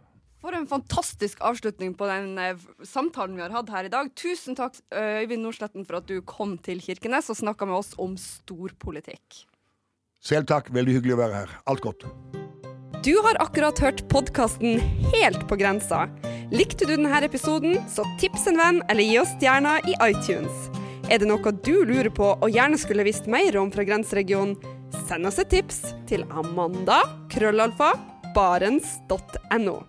For en fantastisk avslutning på den eh, samtalen vi har hatt her i dag. Tusen takk Øyvind Nordsletten for at du kom til Kirkenes og snakka med oss om storpolitikk. Selv takk. Veldig hyggelig å være her. Alt godt. Du har akkurat hørt podkasten Helt på grensa. Likte du denne episoden, så tips en venn eller gi oss stjerner i iTunes. Er det noe du lurer på og gjerne skulle visst mer om fra grenseregionen, send oss et tips til amanda krøllalfa barents.no.